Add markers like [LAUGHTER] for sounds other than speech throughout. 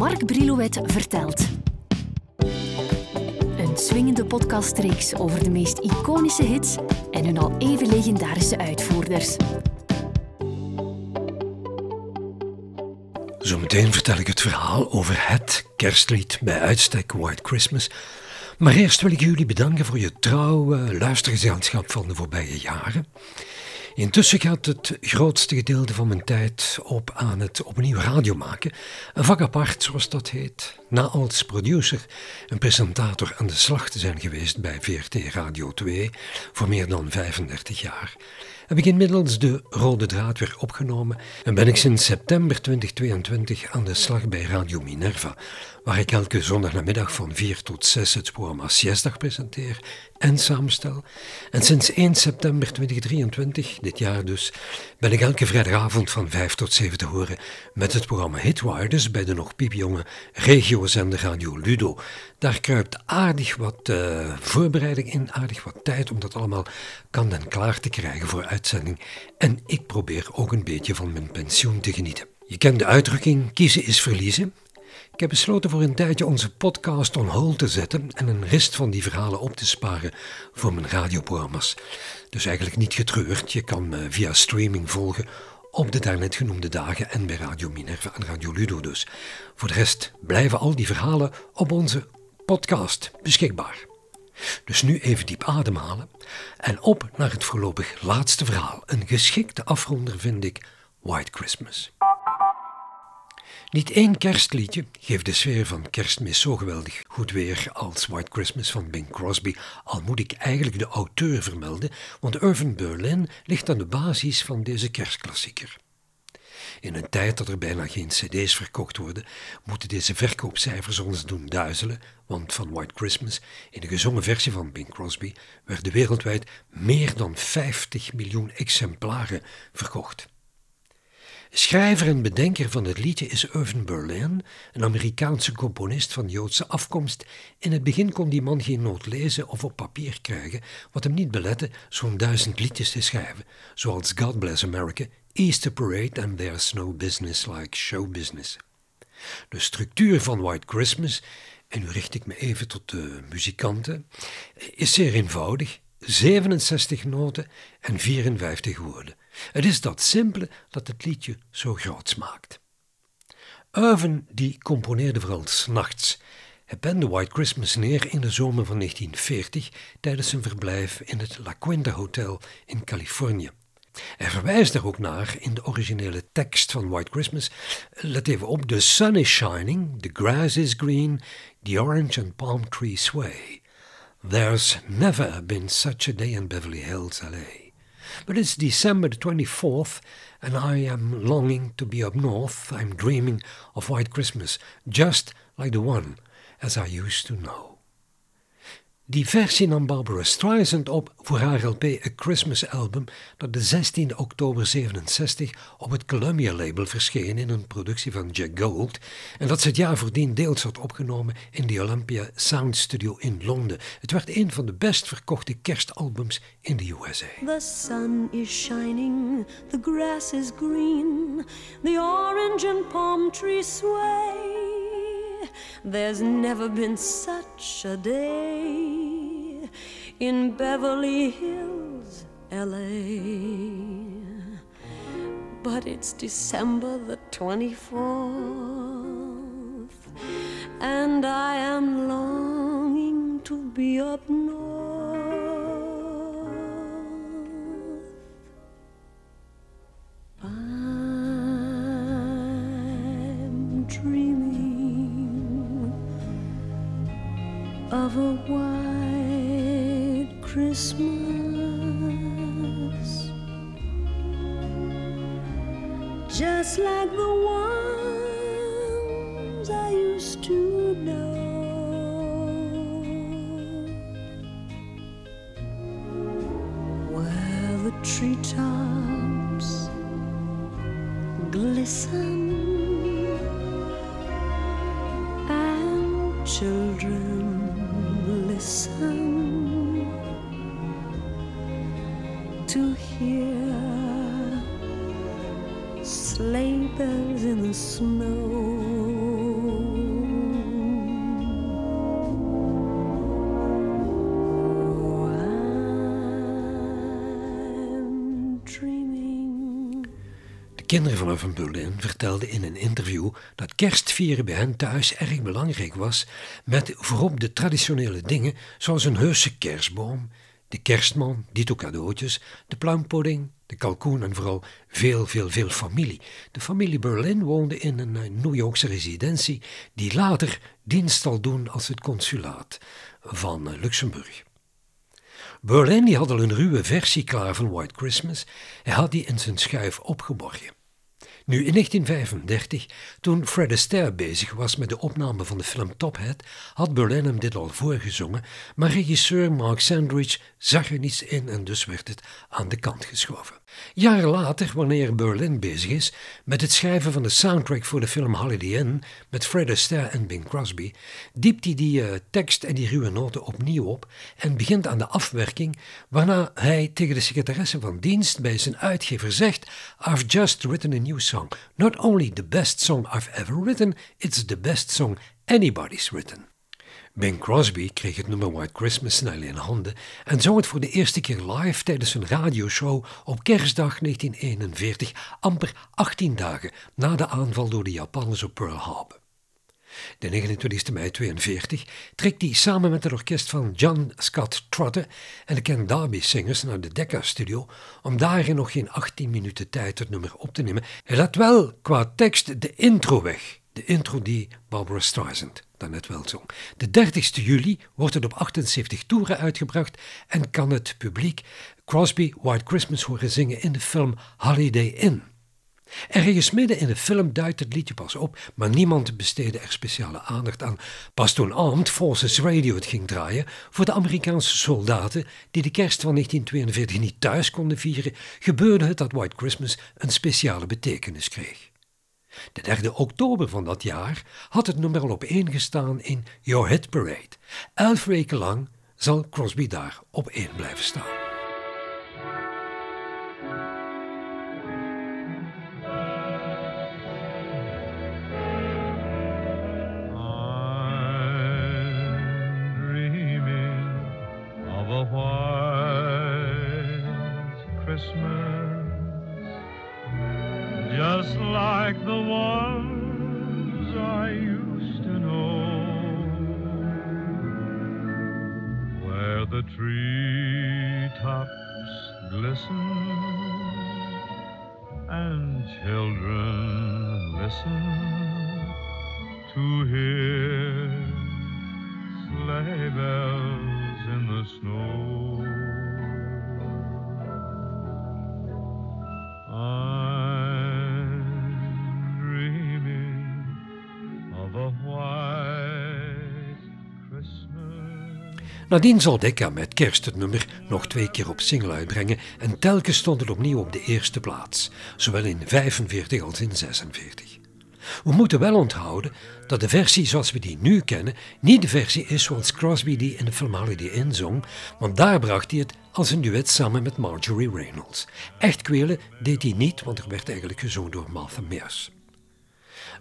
Mark Brilouet vertelt. Een swingende podcastreeks over de meest iconische hits en hun al even legendarische uitvoerders. Zometeen vertel ik het verhaal over het kerstlied bij uitstek White Christmas. Maar eerst wil ik jullie bedanken voor je trouwe luistergezelschap van de voorbije jaren. Intussen gaat het grootste gedeelte van mijn tijd op aan het opnieuw radio maken. Een vak apart, zoals dat heet. Na als producer en presentator aan de slag te zijn geweest bij VRT Radio 2 voor meer dan 35 jaar, heb ik inmiddels de rode draad weer opgenomen en ben ik sinds september 2022 aan de slag bij Radio Minerva, waar ik elke zondagnamiddag van 4 tot 6 het programma Siesdag presenteer en samenstel. En sinds 1 september 2023, dit jaar dus, ben ik elke vrijdagavond van 5 tot 7 te horen met het programma Hitriders bij de nog piepjonge regiozender Radio Ludo. Daar kruipt aardig wat uh, voorbereiding in, aardig wat tijd om dat allemaal kan en klaar te krijgen voor En ik probeer ook een beetje van mijn pensioen te genieten. Je kent de uitdrukking kiezen is verliezen. Ik heb besloten voor een tijdje onze podcast on hold te zetten en een rest van die verhalen op te sparen voor mijn radioprogramma's. Dus eigenlijk niet getreurd, je kan me via streaming volgen op de daarnet genoemde dagen en bij Radio Minerva en Radio Ludo dus. Voor de rest blijven al die verhalen op onze podcast beschikbaar. Dus nu even diep ademhalen en op naar het voorlopig laatste verhaal. Een geschikte afronder vind ik White Christmas. Niet één kerstliedje geeft de sfeer van kerstmis zo geweldig goed weer als White Christmas van Bing Crosby, al moet ik eigenlijk de auteur vermelden, want Irving Berlin ligt aan de basis van deze kerstklassieker. In een tijd dat er bijna geen cd's verkocht worden, moeten deze verkoopcijfers ons doen duizelen, want van White Christmas, in de gezongen versie van Bing Crosby, werden wereldwijd meer dan 50 miljoen exemplaren verkocht. Schrijver en bedenker van het liedje is Irving Berlin, een Amerikaanse componist van Joodse afkomst. In het begin kon die man geen noot lezen of op papier krijgen, wat hem niet belette zo'n duizend liedjes te schrijven, zoals God Bless America, Easter Parade en There's No Business Like Show Business. De structuur van White Christmas, en nu richt ik me even tot de muzikanten, is zeer eenvoudig. 67 noten en 54 woorden. Het is dat simpele dat het liedje zo groot maakt. Irvin die componeerde vooral s'nachts. Hij pende White Christmas neer in de zomer van 1940 tijdens zijn verblijf in het La Quinta Hotel in Californië. Hij verwijst daar ook naar in de originele tekst van White Christmas. Let even op: The sun is shining, the grass is green, the orange and palm trees sway. There's never been such a day in Beverly Hills, LA. But it's December the 24th, and I am longing to be up north. I'm dreaming of White Christmas, just like the one as I used to know. Die versie nam Barbara Streisand op voor haar LP A Christmas Album, dat de 16 oktober 67 op het Columbia label verscheen in een productie van Jack Gold en dat ze het jaar voordien deels had opgenomen in de Olympia Sound Studio in Londen. Het werd een van de best verkochte kerstalbums in de USA. The sun is shining, the grass is green, the orange and palm trees sway. There's never been such a day in Beverly Hills, LA. But it's December the 24th, and I am longing to be up north. Of a white Christmas, just like the ones I used to know. Where the treetops glisten and children listen to hear sleigh bells in the snow. Kinderen van Berlin vertelden in een interview dat kerstvieren bij hen thuis erg belangrijk was, met voorop de traditionele dingen zoals een heuse kerstboom, de kerstman, dito cadeautjes, de pluimpudding, de kalkoen en vooral veel, veel, veel familie. De familie Berlin woonde in een eh, New Yorkse residentie die later dienst zal doen als het consulaat van eh, Luxemburg. Berlin die had al een ruwe versie klaar van White Christmas. Hij had die in zijn schuif opgeborgen. Nu, in 1935, toen Fred Astaire bezig was met de opname van de film Top Hat, had Berlin hem dit al voorgezongen, maar regisseur Mark Sandridge zag er niets in en dus werd het aan de kant geschoven. Jaren later, wanneer Berlin bezig is met het schrijven van de soundtrack voor de film Holiday Inn met Fred Astaire en Bing Crosby, diept hij die uh, tekst en die ruwe noten opnieuw op en begint aan de afwerking, waarna hij tegen de secretaresse van dienst bij zijn uitgever zegt: I've just written a new song. Not only the best song I've ever written, it's the best song anybody's written. Bing Crosby kreeg het nummer White Christmas snel in handen en zong het voor de eerste keer live tijdens een radioshow op kerstdag 1941, amper 18 dagen na de aanval door de Japanners op Pearl Harbor. De 29 mei 1942 trekt hij samen met het orkest van John Scott Trotter en de Ken Darby Singers naar de Decca Studio om daar in nog geen 18 minuten tijd het nummer op te nemen. Hij laat wel qua tekst de intro weg, de intro die Barbara Streisand daarnet wel zong. De 30 juli wordt het op 78 toeren uitgebracht en kan het publiek Crosby White Christmas horen zingen in de film Holiday Inn. Ergens midden in de film duidt het liedje pas op, maar niemand besteedde er speciale aandacht aan. Pas toen Armed Forces Radio het ging draaien voor de Amerikaanse soldaten die de kerst van 1942 niet thuis konden vieren, gebeurde het dat White Christmas een speciale betekenis kreeg. De 3 oktober van dat jaar had het nummer al op één gestaan in Your Hit Parade. Elf weken lang zal Crosby daar op één blijven staan. like the ones I used to know. Where the treetops glisten and children listen to hear sleigh bells in the snow. Nadien zal Decca met kerst het nummer nog twee keer op single uitbrengen en telkens stond het opnieuw op de eerste plaats, zowel in 45 als in 46. We moeten wel onthouden dat de versie zoals we die nu kennen niet de versie is zoals Crosby die in de Holiday inzong, want daar bracht hij het als een duet samen met Marjorie Reynolds. Echt kwelen deed hij niet, want er werd eigenlijk gezongen door Martha Mears.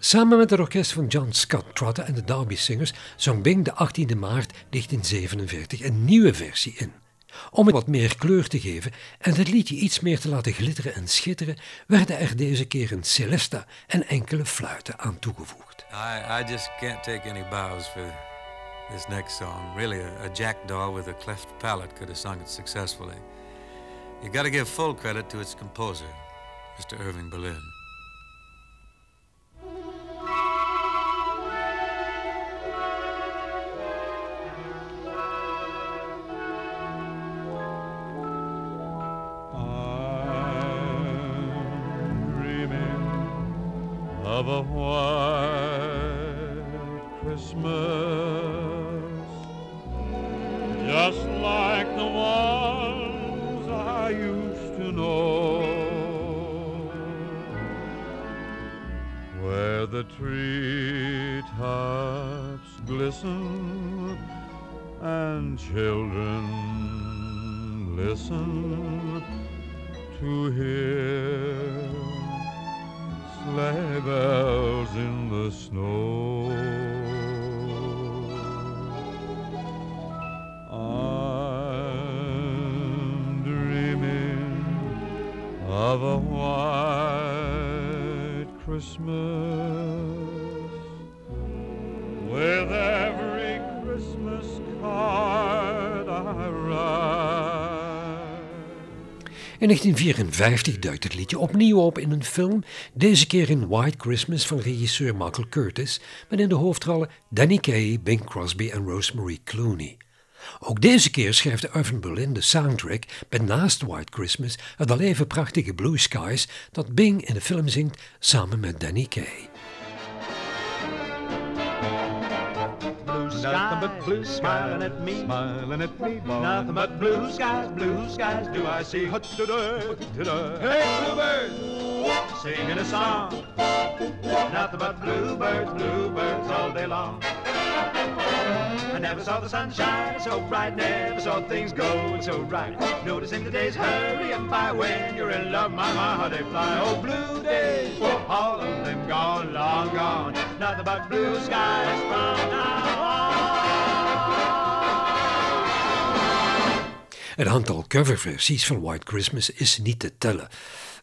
Samen met het orkest van John Scott Trotter en de Derby Singers zong Bing de 18e maart 1947 een nieuwe versie in. Om het wat meer kleur te geven en het liedje iets meer te laten glitteren en schitteren, werden er deze keer een celesta en enkele fluiten aan toegevoegd. I, I just can't take any bows for this next song. Really, a, a jackdaw with a cleft palate could have sung it successfully. You gotta give full credit to its composer, Mr. Irving Berlin. A white Christmas, just like the ones I used to know, where the tree treetops glisten and children listen to hear sleigh bells in the snow. I'm dreaming of a white Christmas with In 1954 duikt het liedje opnieuw op in een film, deze keer in White Christmas van regisseur Michael Curtis, met in de hoofdrollen Danny Kaye, Bing Crosby en Rosemary Clooney. Ook deze keer schrijft Irvin Berlin de soundtrack met naast White Christmas het al even prachtige Blue Skies dat Bing in de film zingt samen met Danny Kaye. Nothing but blue smiling at me, smiling at me. Nothing but blue skies, blue skies do I see. Hey, bluebird, singing a song. Nothing but bluebirds, bluebirds all day long. I never saw the sunshine so bright, never saw things going so right. Noticing the days hurrying by when you're in love, my, my, how they fly. Oh, blue days, all of them gone, long gone. Nothing but blue skies from now Het aantal coverversies van White Christmas is niet te tellen.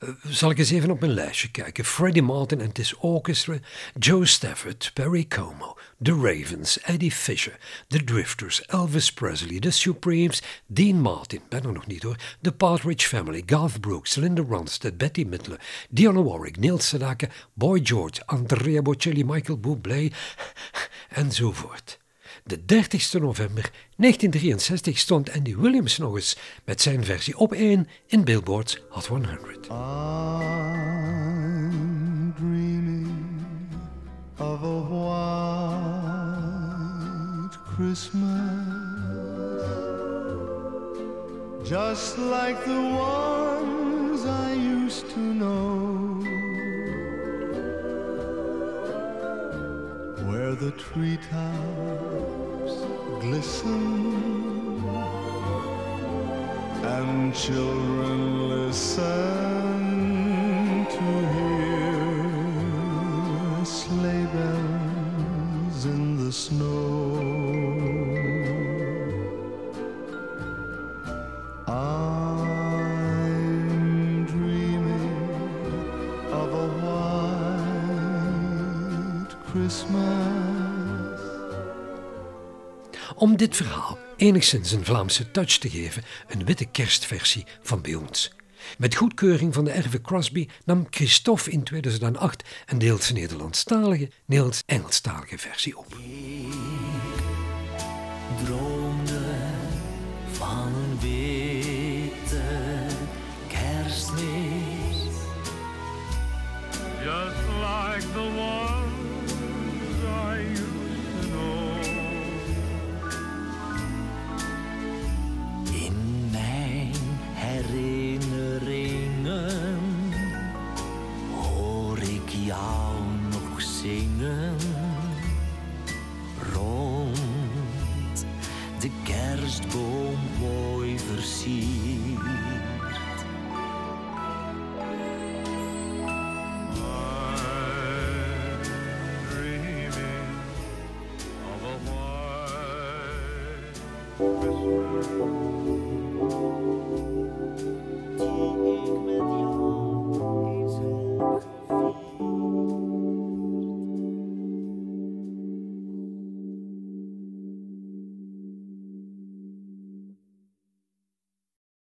Uh, zal ik eens even op mijn lijstje kijken. Freddie Martin en His Orchestra, Joe Stafford, Perry Como, The Ravens, Eddie Fisher, The Drifters, Elvis Presley, The Supremes, Dean Martin, ben er nog niet hoor, The Partridge Family, Garth Brooks, Linda Ronstadt, Betty Midler, Dionne Warwick, Neil Sedaka, Boy George, Andrea Bocelli, Michael Bublé [LAUGHS] enzovoort. De 30 november 1963 stond Andy Williams nog eens met zijn versie op 1 in Billboard's Hot 100. I'm dreaming of a white Christmas just like the ones I used to know where the treetops glisten and children listen Om dit verhaal enigszins een Vlaamse touch te geven, een witte kerstversie van bij. Met goedkeuring van de Erve Crosby nam Christophe in 2008 een deels Nederlandstalige, deels Engelstalige versie op. droomde van witte